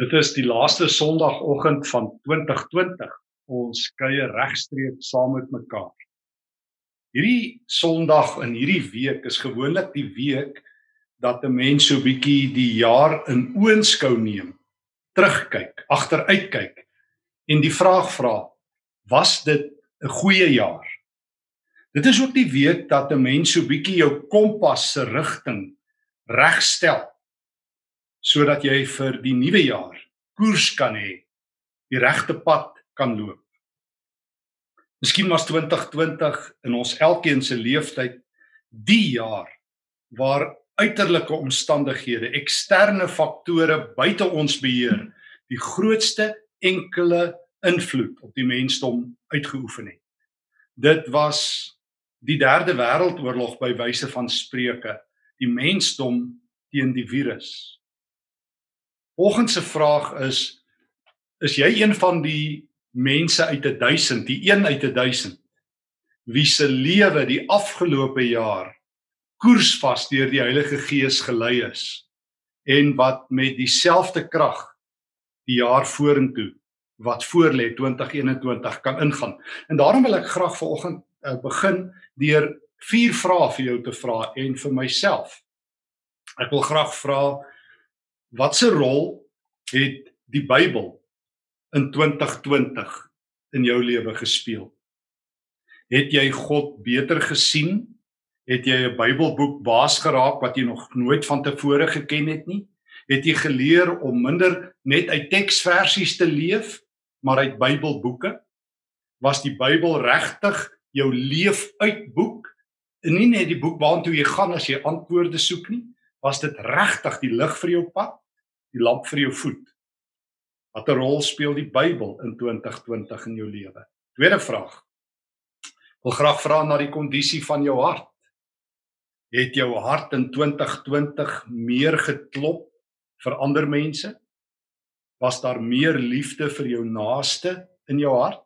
Dit is die laaste Sondagoggend van 2020. Ons kuier regstreeks saam met mekaar. Hierdie Sondag in hierdie week is gewoonlik die week dat 'n mens so bietjie die jaar in oënskou neem, terugkyk, agteruitkyk en die vraag vra: Was dit 'n goeie jaar? Dit is ook die week dat 'n mens so bietjie jou kompas se rigting regstel sodat jy vir die nuwe jaar koers kan hê, die regte pad kan loop. Miskien was 2020 in ons elkeen se lewenstyd die jaar waar uiterlike omstandighede, eksterne faktore buite ons beheer, die grootste enkele invloed op die mensdom uitgeoefen het. Dit was die derde wêreldoorlog by wyse van spreuke, die mensdom teen die virus. Volgens se vraag is is jy een van die mense uit 'n 1000, die een uit 'n 1000 wie se lewe die afgelope jaar koersvas deur die Heilige Gees gelei is en wat met dieselfde krag die jaar vorentoe wat voorlê 2021 kan ingaan. En daarom wil ek graag vanoggend uh, begin deur vier vrae vir jou te vra en vir myself. Ek wil graag vra Watse rol het die Bybel in 2020 in jou lewe gespeel? Het jy God beter gesien? Het jy 'n Bybelboek baas geraak wat jy nog nooit van tevore geken het nie? Het jy geleer om minder net uit teksversies te leef, maar uit Bybelboeke? Was die Bybel regtig jou leefuitboek? En nie net die boek waartoe jy gaan as jy antwoorde soek nie, was dit regtig die lig vir jou pad? die lamp vir jou voet. Watter rol speel die Bybel in 2020 in jou lewe? Tweede vraag. Wil graag vra na die kondisie van jou hart. Het jou hart in 2020 meer geklop vir ander mense? Was daar meer liefde vir jou naaste in jou hart?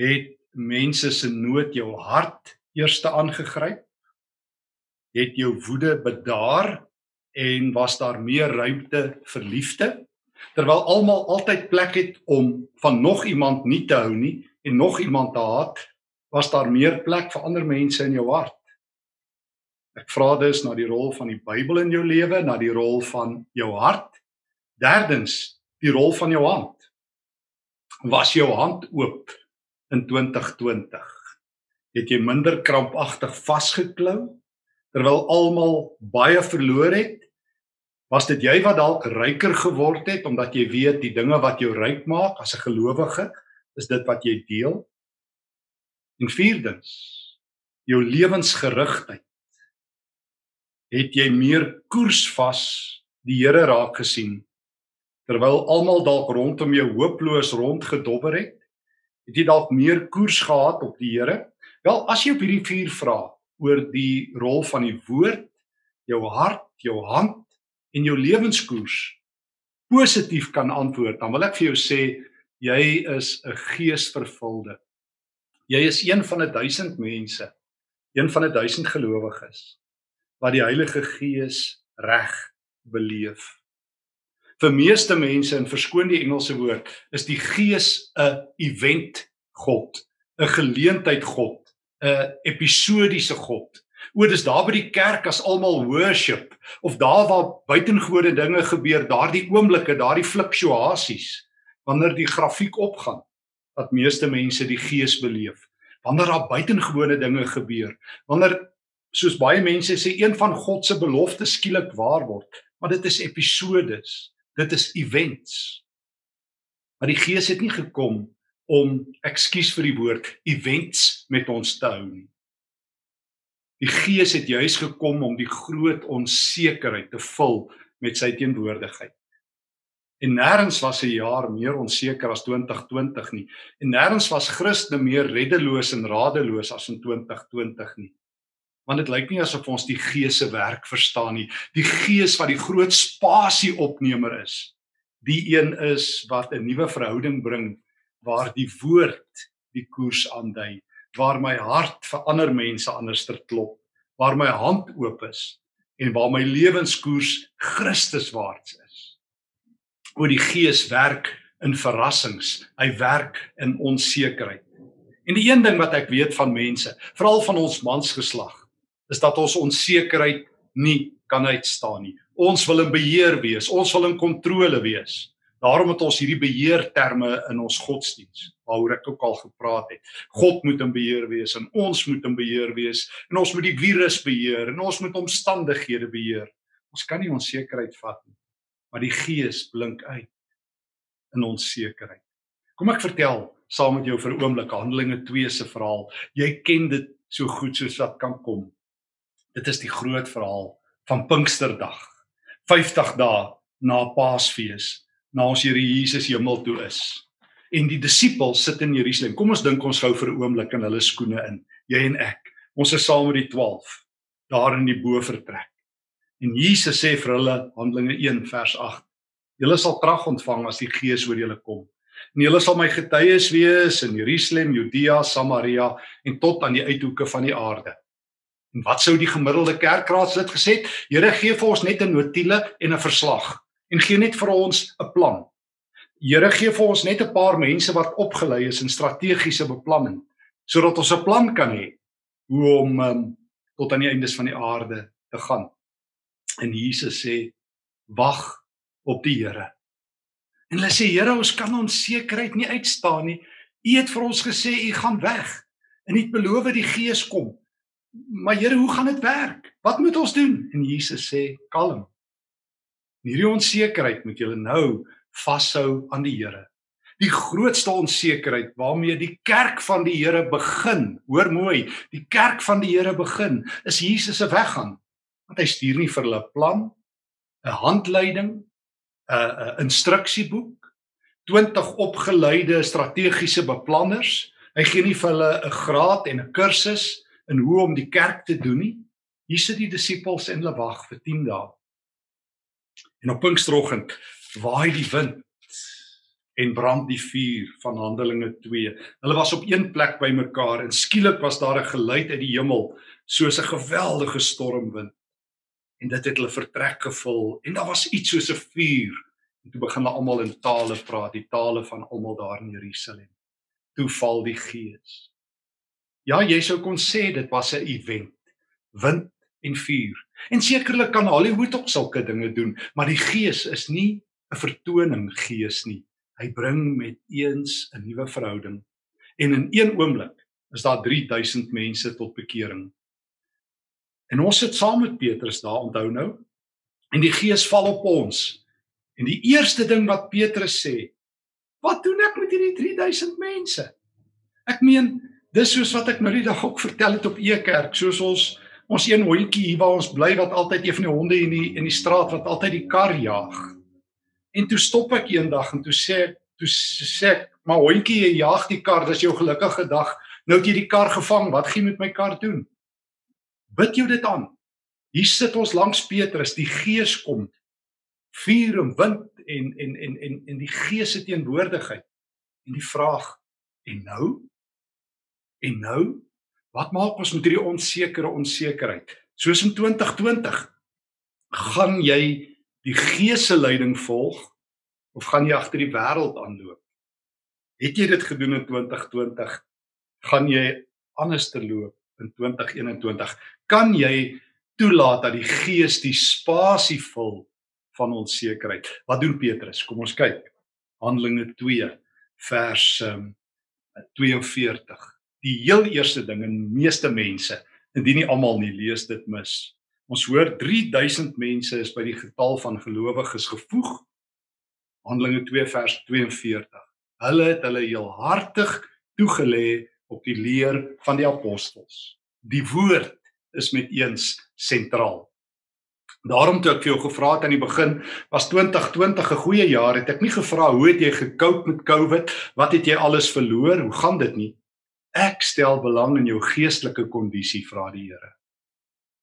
Het mense se nood jou hart eerste aangegryp? Het jou woede bedaar en was daar meer ruimte vir liefde? Terwyl almal altyd plek het om van nog iemand nie te hou nie en nog iemand te haat was daar meer plek vir ander mense in jou hart. Ek vra dus na die rol van die Bybel in jou lewe na die rol van jou hart. Derdens die rol van jou hand. Was jou hand oop in 2020 het jy minder krampagtig vasgeklou terwyl almal baie verloor het Was dit jy wat dalk ryker geword het omdat jy weet die dinge wat jou ryk maak as 'n gelowige is dit wat jy deel? En vierdens, jou lewensgerigtheid. Het jy meer koers vas die Here raak gesien terwyl almal dalk rondom jou hooploos rondgedobber het? Het jy dalk meer koers gehad op die Here? Wel, as jy op hierdie vier vrae oor die rol van die woord, jou hart, jou hand en jou lewenskoers positief kan antwoord, dan wil ek vir jou sê jy is 'n geesvervulde. Jy is een van 'n 1000 mense, een van 'n 1000 gelowiges wat die Heilige Gees reg beleef. Vir meeste mense en verskoon die Engelse woord, is die Gees 'n event God, 'n geleentheid God, 'n episodiese God. O, dis daar by die kerk as almal worship of daar waar buitengewone dinge gebeur, daardie oomblikke, daardie fluktuasies wanneer die grafiek opgaan dat meeste mense die gees beleef. Wanneer daar buitengewone dinge gebeur, wanneer soos baie mense sê een van God se beloftes skielik waar word, maar dit is episodes, dit is events. Maar die gees het nie gekom om ekskuus vir die woord events met ons te hou nie. Die Gees het juis gekom om die groot onsekerheid te vul met sy teenwoordigheid. En nêrens was 'n jaar meer onseker as 2020 nie. En nêrens was Christene meer reddeloos en radeloos as in 2020 nie. Want dit lyk nie asof ons die Gees se werk verstaan nie. Die Gees wat die groot spasieopnemer is. Die een is wat 'n nuwe verhouding bring waar die woord die koers aandui waar my hart vir ander mense anderster klop, waar my hand oop is en waar my lewenskoers Christuswaarts is. hoe die Gees werk in verrassings. Hy werk in onsekerheid. En die een ding wat ek weet van mense, veral van ons mansgeslag, is dat ons onsekerheid nie kan uitstaan nie. Ons wil in beheer wees, ons wil in kontrole wees. Daarom het ons hierdie beheerterme in ons godsdiens waaroor ek ook al gepraat het. God moet in beheer wees en ons moet in beheer wees en ons moet die virus beheer en ons moet omstandighede beheer. Ons kan nie onsekerheid vat nie. Maar die Gees blink uit in ons sekerheid. Kom ek vertel saam met jou vir oomblik Handelinge 2 se verhaal. Jy ken dit so goed soos wat kan kom. Dit is die groot verhaal van Pinksterdag. 50 dae na Paasfees na ons Here Jesus hemel toe is. En die disippels sit in Jerusalem. Kom ons dink ons gou vir 'n oomblik in hulle skoene in. Jy en ek. Ons is saam met die 12 daar in die bovertrek. En Jesus sê vir hulle Handelinge 1 vers 8: Julle sal krag ontvang as die Gees oor julle kom. En julle sal my getuies wees in Jerusalem, Judea, Samaria en tot aan die uithoeke van die aarde. En wat sou die gemiddelde kerkraadslid gesê het? Here gee vir ons net 'n notule en 'n verslag en gee net vir ons 'n plan. Here gee vir ons net 'n paar mense wat opgelei is in strategiese beplanning sodat ons 'n plan kan hê hoe om um, tot aan die eindes van die aarde te gaan. En Jesus sê wag op die Here. En hulle sê Here, ons kan ons sekerheid nie uitstaan nie. U het vir ons gesê u gaan weg en u het beloof die Gees kom. Maar Here, hoe gaan dit werk? Wat moet ons doen? En Jesus sê kalm. In hierdie onsekerheid moet jy nou vashou aan die Here. Die grootste onsekerheid waarmee die kerk van die Here begin, hoor mooi, die kerk van die Here begin, is Jesus se weggaan. Want hy stuur nie vir hulle 'n plan, 'n handleiding, 'n 'n instruksieboek, 20 opgeleide strategiese beplanners. Hy gee nie vir hulle 'n graad en 'n kursus in hoe om die kerk te doen nie. Hier sit die disippels en hulle wag vir 10 dae. En op Pinksteroggend waai die wind en brand die vuur van Handelinge 2. Hulle was op een plek bymekaar en skielik was daar 'n geluid uit die hemel soos 'n geweldige stormwind. En dit het hulle vertrek gevul en daar was iets soos 'n vuur. En toe begin hulle almal in tale praat, die tale van almal daar in Jerusalem. Toe val die Gees. Ja, jy sou kon sê dit was 'n event. Wind en vuur. En sekerlik kan Hollywood ook sulke dinge doen, maar die gees is nie 'n vertoning gees nie. Hy bring met eens 'n nuwe verhouding. En in een oomblik is daar 3000 mense tot bekering. En ons sit saam met Petrus daar, onthou nou. En die gees val op ons. En die eerste ding wat Petrus sê, "Wat doen ek met hierdie 3000 mense?" Ek meen, dis soos wat ek nou die dag ook vertel het op Ekerk, soos ons ons een hondjie hier waar ons bly wat altyd een van die honde in die in die straat wat altyd die kar jaag. En toe stop ek eendag en toe sê ek toe sê ek, "Maar hondjie, jy jaag die kar, dis jou gelukkige dag. Nou het jy die kar gevang. Wat gaan jy met my kar doen?" Bid jou dit aan. Hier sit ons langs Petrus, die Gees kom. Vuur en wind en en en en en die Gees se teenwoordigheid. En die vraag, en nou? En nou? Wat maak ons met hierdie onsekere onsekerheid? Soos in 2020, gaan jy die gees se leiding volg of gaan jy agter die wêreld aanloop? Het jy dit gedoen in 2020? Gaan jy anders te loop in 2021? Kan jy toelaat dat die gees die spasie vul van onsekerheid? Wat doen Petrus? Kom ons kyk. Handelinge 2 vers um, 42 die heel eerste ding en meeste mense, indien nie almal nie, lees dit mis. Ons hoor 3000 mense is by die getal van gelowiges gevoeg. Handelinge 2 vers 42. Hulle het hulle heel hartig toegelê op die leer van die apostels. Die woord is met eens sentraal. Daarom toe ek vir jou gevra het aan die begin, was 2020 'n goeie jaar, het ek nie gevra hoe het jy gekoop met COVID, wat het jy alles verloor, hoe gaan dit nie? Ek stel belang in jou geestelike kondisie, vra die Here.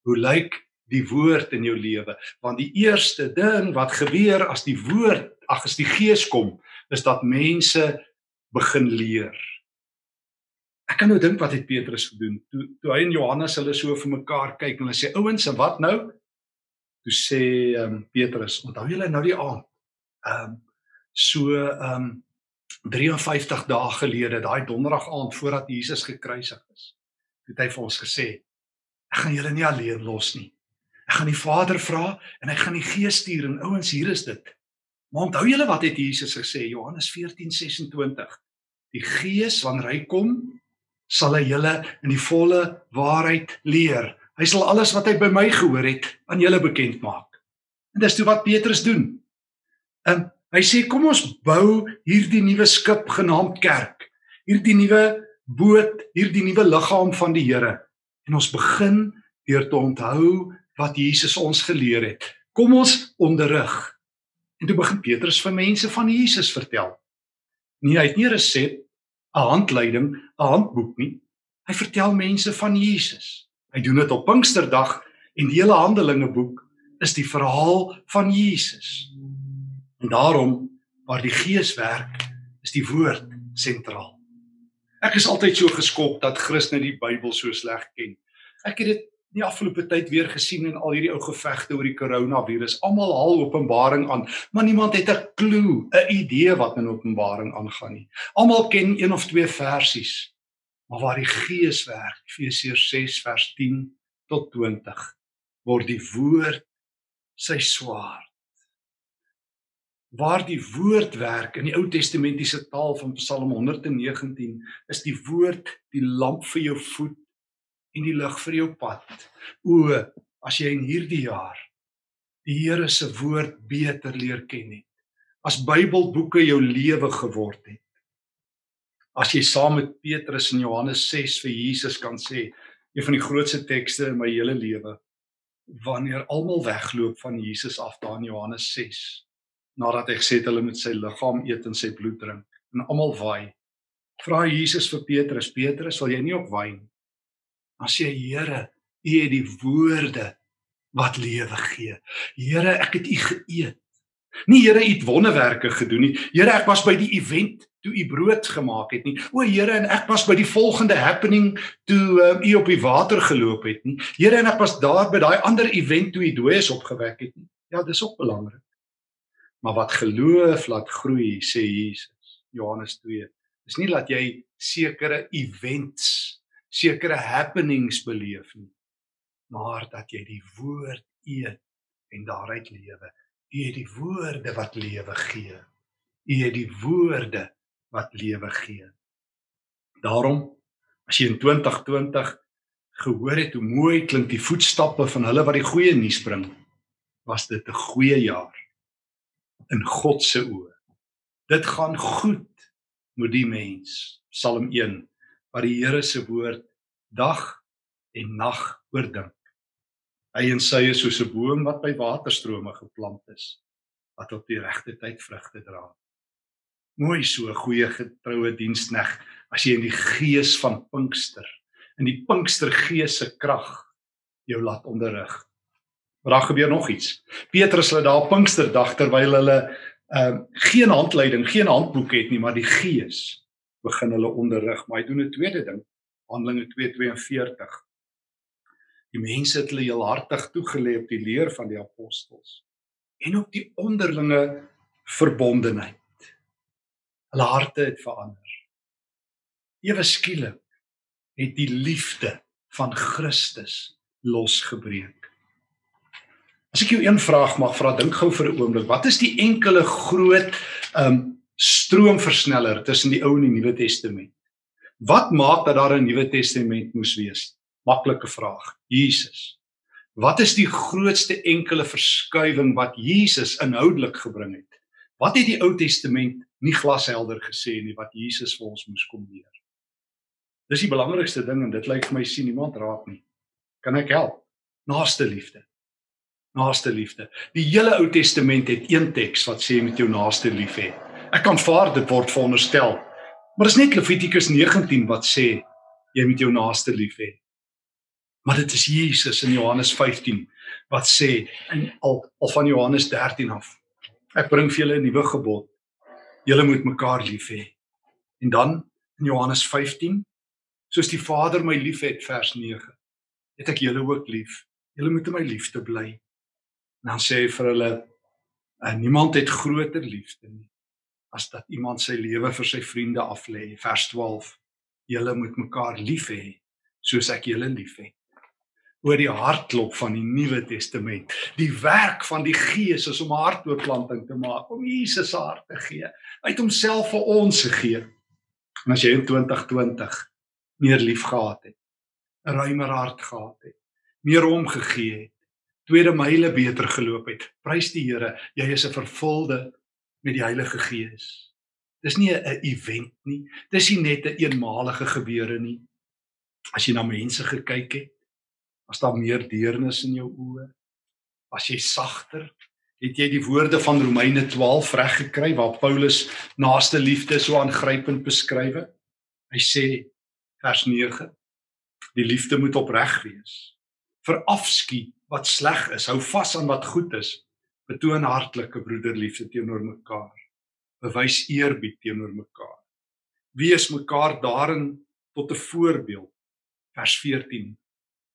Hoe lyk die woord in jou lewe? Want die eerste ding wat gebeur as die woord, ag as die gees kom, is dat mense begin leer. Ek kan nou dink wat het Petrus gedoen toe toe hy en Johannes hulle so vir mekaar kyk en hulle sê ouens en wat nou? Toe sê ehm um, Petrus, onthou julle nou die aand. Ehm um, so ehm um, 53 dae gelede, daai donderdag aand voordat Jesus gekruisig is, het hy vir ons gesê: "Ek gaan julle nie alleen los nie. Ek gaan die Vader vra en ek gaan die Gees stuur en ouens, hier is dit. Maar onthou julle wat het Jesus gesê Johannes 14:26 Die Gees wanneer hy kom sal hy julle in die volle waarheid leer. Hy sal alles wat hy by my gehoor het aan julle bekend maak. En dis toe wat Petrus doen. En hy sê kom ons bou hierdie nuwe skip genaamd kerk. Hierdie nuwe boot, hierdie nuwe liggaam van die Here. En ons begin deur te onthou wat Jesus ons geleer het. Kom ons onderrig. En toe begin Petrus vir mense van Jesus vertel. Nee, hy het nie 'n resep, 'n handleiding, 'n handboek nie. Hy vertel mense van Jesus. Hy doen dit op Pinksterdag en die hele Handelinge boek is die verhaal van Jesus. En daarom waar die Gees werk, is die woord sentraal. Ek is altyd so geskok dat Christene die Bybel so sleg ken. Ek het dit die afgelope tyd weer gesien in al hierdie ou gevegte oor die koronavirus. Almal haal Openbaring aan, maar niemand het 'n klou, 'n idee wat in Openbaring aangaan nie. Almal ken een of twee versies. Maar waar die Gees werk, Efesiërs 6 vers 10 tot 20, word die woord sy swaard. Waar die woord werk in die Ou Testamentiese taal van Psalm 119 is die woord die lamp vir jou voet en die lig vir jou pad. O, as jy in hierdie jaar die Here se woord beter leer ken het. As Bybelboeke jou lewe geword het. As jy saam met Petrus in Johannes 6 vir Jesus kan sê, een van die grootste tekste in my hele lewe, wanneer almal wegloop van Jesus af daar in Johannes 6, nadat hy gesê het hulle moet sy liggaam eet en sy bloed drink en almal waai. Vra Jesus vir Petrus, Petrus, sal jy nie ook waai nie? Dan sê Here, U het die woorde wat lewe gee. Here, ek het U geëet. Nie Here, U het wonderwerke gedoen nie. Here, ek was by die event toe U brood gemaak het nie. O Here, en ek was by die volgende happening toe um, U op die water geloop het nie. Here, en ek was daar by daai ander event toe U dooies opgewek het nie. Ja, dis ook belangrik. Maar wat geloof laat groei, sê Jesus, Johannes 2. Dis nie dat jy sekere events sekere happenings beleef nie maar dat jy die woord eet en daaruit lewe. U het die woorde wat lewe gee. U het die woorde wat lewe gee. Daarom as jy in 2020 gehoor het hoe mooi klink die voetstappe van hulle wat die goeie nuus bring was dit 'n goeie jaar in God se oë dit gaan goed met die mens Psalm 1 wat die Here se woord dag en nag oordink. Hy en sy is soos 'n boom wat by waterstrome geplant is wat op die regte tyd vrugte dra. Mooi so 'n goeie getroue dienskneg as jy in die gees van Pinkster in die Pinkstergees se krag jou laat onderrig. Maar daar gebeur nog iets. Petrus hulle daar Pinksterdag terwyl hulle ehm uh, geen handleiding, geen handboek het nie, maar die Gees begin hulle onderrig, maar hy doen 'n tweede ding. Handelinge 2:42. Die mense het hulle heel hartig toegelê op die leer van die apostels en op die onderlinge verbondenheid. Hulle harte het verander. Ewe skielik het die liefde van Christus losgebreek. As ek jou een vraag mag vra, dink gou vir 'n oomblik, wat is die enkele groot um stroomversneller tussen die Ou en die Nuwe Testament? Wat maak dat daar 'n Nuwe Testament moes wees? Maklike vraag. Jesus. Wat is die grootste enkele verskuiwing wat Jesus inhoudelik gebring het? Wat het die Ou Testament nie glashelder gesê nie wat Jesus vir ons moes kom leer? Dis die belangrikste ding en dit lyk vir my sien niemand raak nie. Kan ek help? Naaste liefde. Naaste liefde. Die hele Ou Testament het een teks wat sê met jou naaste lief hê. Ek kan vaar dit word veronderstel Maar dis net Levitikus 19 wat sê jy moet jou naaste lief hê. Maar dit is Jesus in Johannes 15 wat sê in al, al van Johannes 13 af. Ek bring vir julle 'n nuwe gebod. Julle moet mekaar lief hê. En dan in Johannes 15 soos die Vader my liefhet vers 9 het ek julle ook lief. Julle moet in my liefde bly. En dan sê hy vir hulle en niemand het groter liefde nie as dat iemand sy lewe vir sy vriende aflê. Vers 12. Julle moet mekaar lief hê soos ek julle liefhet oor die hartklop van die Nuwe Testament. Die werk van die Gees is om hartoortplanting te maak, om Jesus se hart te gee. Het homself vir ons gegee. En as jy in 2020 meer lief gehad het, 'n ruimer hart gehad het, meer omgegee het, tweede myle beter geloop het, prys die Here, jy is 'n vervulde met die Heilige Gees. Dis nie 'n event nie. Dis nie net 'n eenmalige gebeure nie. As jy na mense gekyk het, Was daar meer deernis in jou oë? Was jy sagter? Het jy die woorde van Romeine 12 reg gekry waar Paulus naaste liefde so aangrypend beskryf? Hy sê vers 9: Die liefde moet opreg wees. Verafskiet wat sleg is, hou vas aan wat goed is. Betoon hartlike broederliefde teenoor mekaar. Bewys eerbied teenoor mekaar. Wees mekaar daarin tot 'n voorbeeld. Vers 14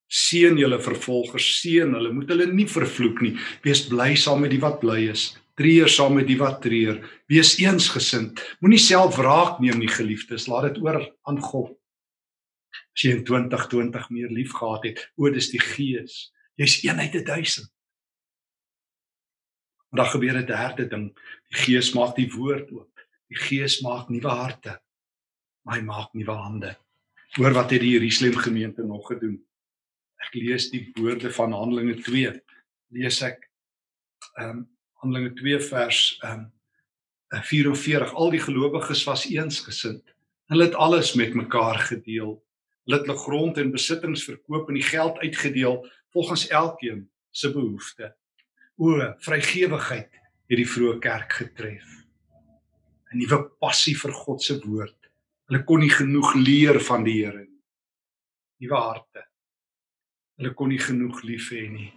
Seën julle vervolgers, seën hulle, moet hulle nie vervloek nie. Wees bly saam met die wat bly is, treur saam met die wat treur. Wees eensgesind. Moenie self wraak neem nie, geliefdes, laat dit oor aan God. As jy in 2020 meer lief gehad het, o, dis die Gees. Jy's eenheid 'n duisend. Maar dan gebeur 'n derde ding. Die Gees maak die woord oop. Die Gees maak nuwe harte. Maar hy maak nuwe hande. Hoor wat het die Jerusalem gemeente nog gedoen? ek lees die woorde van Handelinge 2 lees ek ehm um, Handelinge 2 vers ehm um, 44 al die gelowiges was eensgesind hulle het alles met mekaar gedeel hulle het hulle grond en besittings verkoop en die geld uitgedeel volgens elkeen se behoefte o vrygewigheid het die vroeë kerk getref 'n nuwe passie vir God se woord hulle kon nie genoeg leer van die Here nie nuwe harte Hulle kon nie genoeg lief hê nie.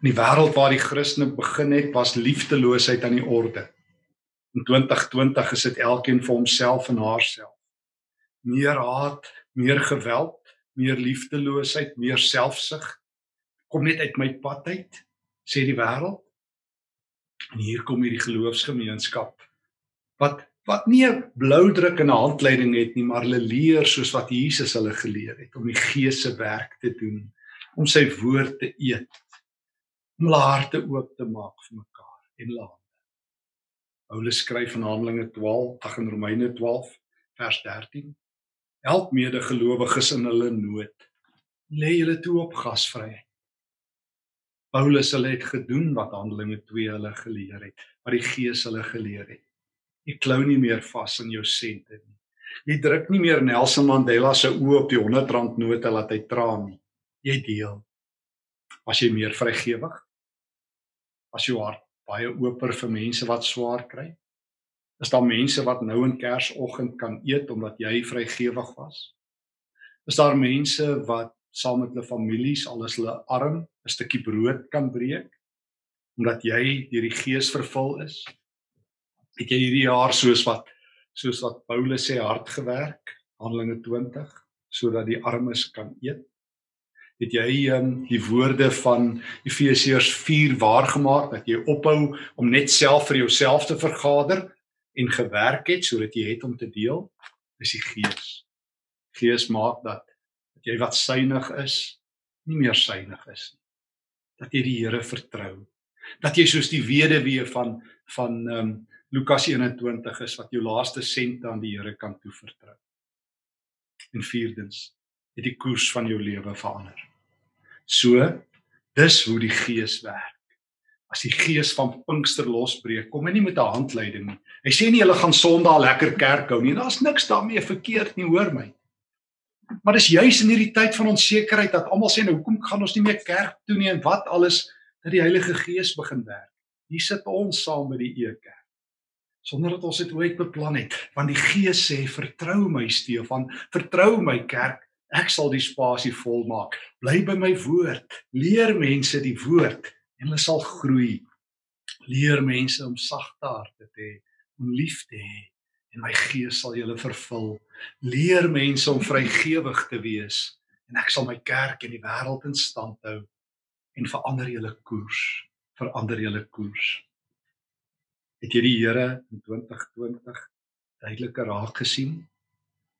In die wêreld waar die Christene begin het, was liefdeloosheid aan die orde. In 2020 is dit elkeen vir homself en haarself. Meer haat, meer geweld, meer liefdeloosheid, meer selfsug kom net uit my pad uit, sê die wêreld. En hier kom hierdie geloofsgemeenskap wat wat nie 'n blou druk en 'n handleiding het nie, maar hulle leer soos wat Jesus hulle geleer het om die Gees se werk te doen om sy woord te eet om hulle harte oop te maak vir mekaar en laat. Paulus skryf in Handelinge 12, ag in Romeine 12 vers 13. Help medegelowiges in hulle nood. Lê julle toe op gasvryheid. Paulus hulle het gedoen wat Handelinge 2 hulle geleer het, wat die Gees hulle geleer het. Jy klou nie meer vas in jou sente nie. Jy druk nie meer Nelson Mandela se oë op die 100 rand note laat hy traan nie jy deel. As jy meer vrygewig? As jou hart baie oper vir mense wat swaar kry? Is daar mense wat nou in Kersoggend kan eet omdat jy vrygewig was? Is daar mense wat saam met hulle families al is hulle arm 'n stukkie brood kan breek omdat jy deur die Gees vervul is? Het jy hierdie jaar soos wat soos wat Paulus sê hard gewerk, Handelinge 20, sodat die armes kan eet? het jy um, die woorde van Efesiërs 4 waargemaak dat jy ophou om net self vir jouself te vergader en gewerk het sodat jy het om te deel is die gees. Gees maak dat dat jy wat synig is nie meer synig is nie. Dat jy die Here vertrou. Dat jy soos die weduwee van van ehm um, Lukas 21 is wat jou laaste sent aan die Here kan toevertrou. En vierdens, het die koers van jou lewe verander. So dis hoe die Gees werk. As die Gees van Pinkster losbreek, kom hy nie met 'n handleiding nie. Hy sê nie hulle gaan Sondag lekker kerk hou nie. Daar's niks daarmee verkeerd nie, hoor my. Maar dis juis in hierdie tyd van onsekerheid dat almal sê nou hoekom gaan ons nie meer kerk toe nie en wat alles dat die Heilige Gees begin werk. Hier sit ons saam by die Ekerk sonder dat ons dit ooit beplan het want die gees sê vertrou my Stefan vertrou my kerk Ek sal die spasie volmaak. Bly by my woord. Leer mense die woord en hulle sal groei. Leer mense om sagte harte te hê, om lief te hê en my gees sal julle vervul. Leer mense om vrygewig te wees en ek sal my kerk en die wêreld in stand hou en verander julle koers. Verander julle koers. Het jy die Here in 2020 duideliker raak gesien?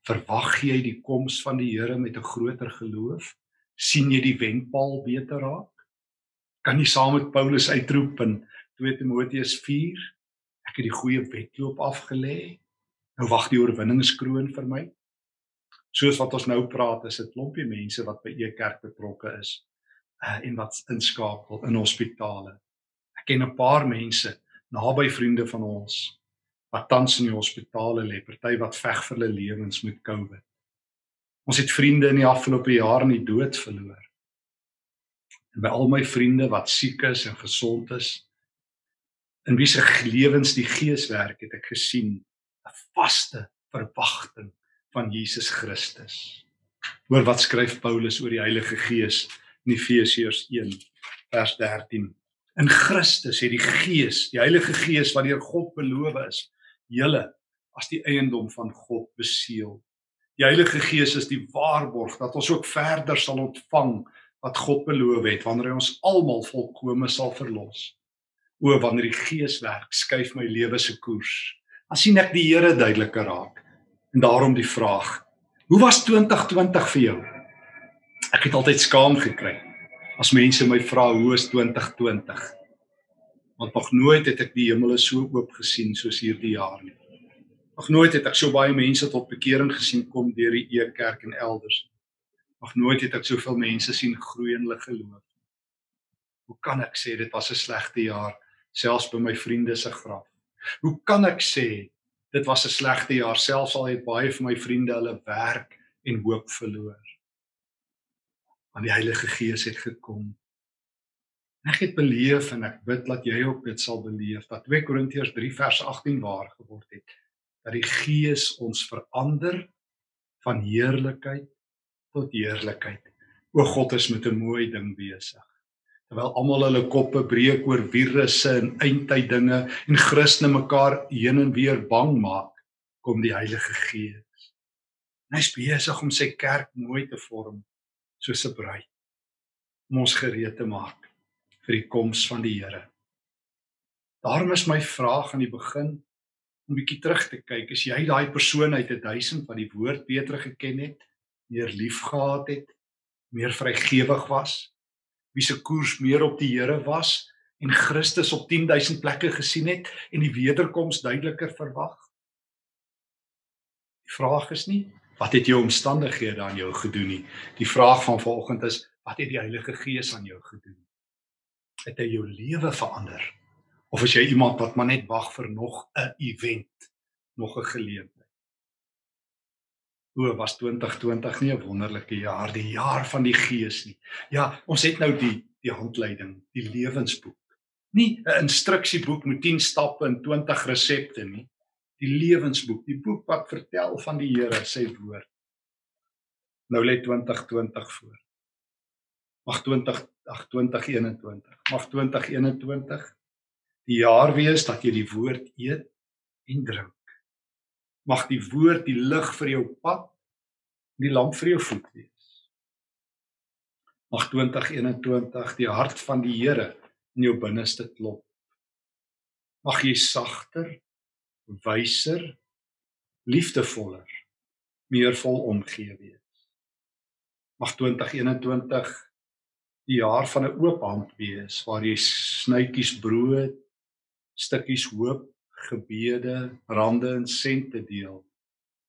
Verwag jy die koms van die Here met 'n groter geloof? sien jy die wenpaal beter raak? Kan jy saam met Paulus uitroep in 2 Timoteus 4, ek het die goeie wedloop afgelê. Nou wag die oorwinningskroon vir my. Soos wat ons nou praat, is dit klompie mense wat by e kerk betrokke is uh, en wat inskakel in hospitale. Ek ken 'n paar mense, naby vriende van ons wat tans in die hospitale lê, party wat veg vir hulle lewens met COVID. Ons het vriende in die afgelope jaar in die dood verloor. En by al my vriende wat siek is en gesond is, in wie se lewens die Gees werk, het ek gesien 'n vaste verwagting van Jesus Christus. Hoor wat skryf Paulus oor die Heilige Gees in Efesiërs 1 vers 13. In Christus het die Gees, die Heilige Gees wat deur God beloof is, julle as die eiendom van God beseël Die Heilige Gees is die waarborg dat ons ook verder sal ontvang wat God beloof het wanneer hy ons almal volkome sal verlos. O wanneer die Gees werk, skuif my lewe se koers. Dan sien ek die Here duideliker raak. En daarom die vraag: Hoe was 2020 vir jou? Ek het altyd skaam gekry as mense my vra hoe is 2020? Want nog nooit het ek die hemele so oop gesien soos hierdie jaar nie. Nog nooit het ek so baie mense tot bekering gesien kom deur die Ekerk en elders. Nog nooit het ek soveel mense sien groei in hulle geloof. Hoe kan ek sê dit was 'n slegte jaar selfs by my vriende se graf? Hoe kan ek sê dit was 'n slegte jaar selfs al het baie van my vriende hulle werk en hoop verloor? Want die Heilige Gees het gekom. Ek het beleef en ek bid dat jy ook dit sal beleef dat 2 Korintiërs 3 vers 18 waar geword het dat die Gees ons verander van heerlikheid tot heerlikheid. O God is met 'n mooi ding besig. Terwyl almal hulle koppe breek oor virusse en eindtyd dinge en Christene mekaar heen en weer bang maak, kom die Heilige Gees. En hy's besig om sy kerk mooi te vorm soos 'n bruid om ons gereed te maak vir die koms van die Here. Daarom is my vraag aan die begin om bietjie terug te kyk. Is jy daai persoon uit 1000 wat die woord beter geken het, meer liefgehad het, meer vrygewig was, wie se koers meer op die Here was en Christus op 10000 plekke gesien het en die wederkoms duideliker verwag? Die vraag is nie wat het jou omstandighede aan jou gedoen nie. Die vraag van vanoggend is wat het die Heilige Gees aan jou gedoen? Het hy jou lewe verander? Of is jy iemand wat maar net wag vir nog 'n event, nog 'n geleentheid? O, was 2020 nie 'n wonderlike jaar, die jaar van die Gees nie. Ja, ons het nou die die handleiding, die lewensboek. Nie 'n instruksieboek met 10 stappe en 20 resepte nie. Die lewensboek, die boek wat vertel van die Here se woord. Nou lê 2020 voor. Mag 20 ag 2021. Mag 2021 die jaar wees dat jy die woord eet en drink. Mag die woord die lig vir jou pad en die lamp vir jou voet wees. Mag 2021 die hart van die Here in jou binneste klop. Mag jy sagter, wyser, liefdevoller, meer vol omgee wees. Mag 2021 die jaar van 'n oop hand wees waar jy snytjies brood stukkies hoop, gebede, rande en sente deel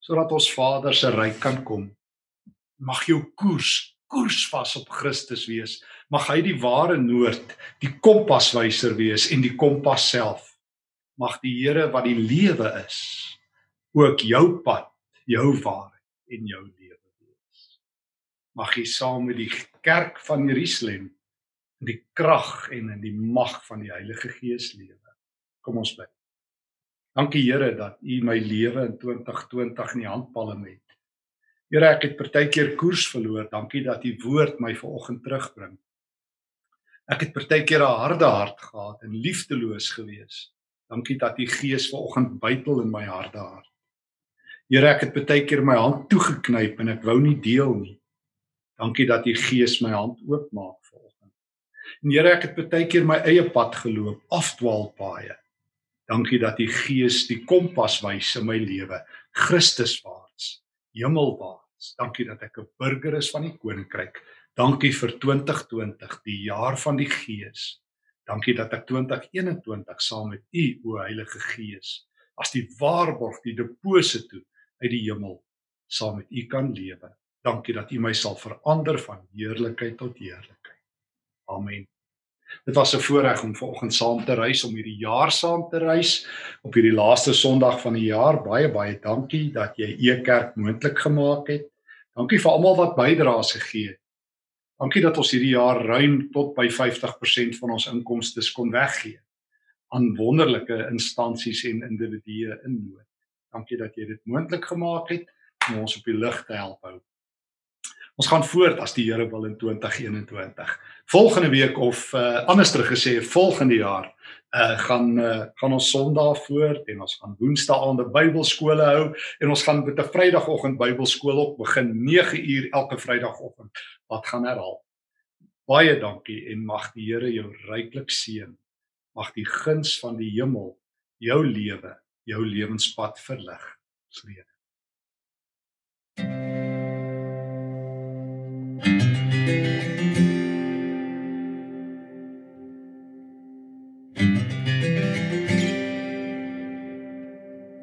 sodat ons Vader se ryk kan kom. Mag jou koers koers vas op Christus wees. Mag hy die ware noord, die kompaswyser wees en die kompas self. Mag die Here wat die lewe is, ook jou pad, jou waarheid en jou lewe wees. Mag jy saam met die kerk van Jerusalem in die krag en in die mag van die Heilige Gees lewe. Kom ons bid. Dankie Here dat U my lewe in 2020 in die handpalm het. Here, ek het partykeer koers verloor. Dankie dat U woord my vanoggend terugbring. Ek het partykeer 'n harde hart gehad en liefdeloos gewees. Dankie dat U Gees vanoggend bytel in my harde hart. Here, ek het partykeer my hand toegeknyp en ek wou nie deel nie. Dankie dat U Gees my hand oopmaak vanoggend. En Here, ek het partykeer my eie pad geloop, afdwaal paaie. Dankie dat U Gees die kompas wys in my lewe, Christuswaarts, hemelwaarts. Dankie dat ek 'n burger is van die koninkryk. Dankie vir 2020, die jaar van die Gees. Dankie dat ek 2021 saam met U, o Heilige Gees, as die waarborg, die deposito uit die hemel saam met U kan lewe. Dankie dat U my sal verander van heerlikheid tot heerlikheid. Amen. Dit was 'n voorreg om vanoggend saam te reis om hierdie jaar saam te reis op hierdie laaste Sondag van die jaar. Baie baie dankie dat jy Ekerk moontlik gemaak het. Dankie vir almal wat bydraes gegee het. Dankie dat ons hierdie jaar ruim tot by 50% van ons inkomste kon weggee aan wonderlike instansies en individue in nood. Dankie dat jy dit moontlik gemaak het om ons op die lig te help hou. Ons gaan voort as die Here wil in 2021. Volgende week of uh, anders terug gesê volgende jaar uh gaan uh, gaan ons Sondag voort en ons gaan Woensdae aande Bybelskole hou en ons gaan met 'n Vrydagoggend Bybelskool op begin 9 uur elke Vrydagoggend wat gaan herhaal. Baie dankie en mag die Here jou ryklik seën. Mag die guns van die hemel jou lewe, jou lewenspad verlig. Vrede.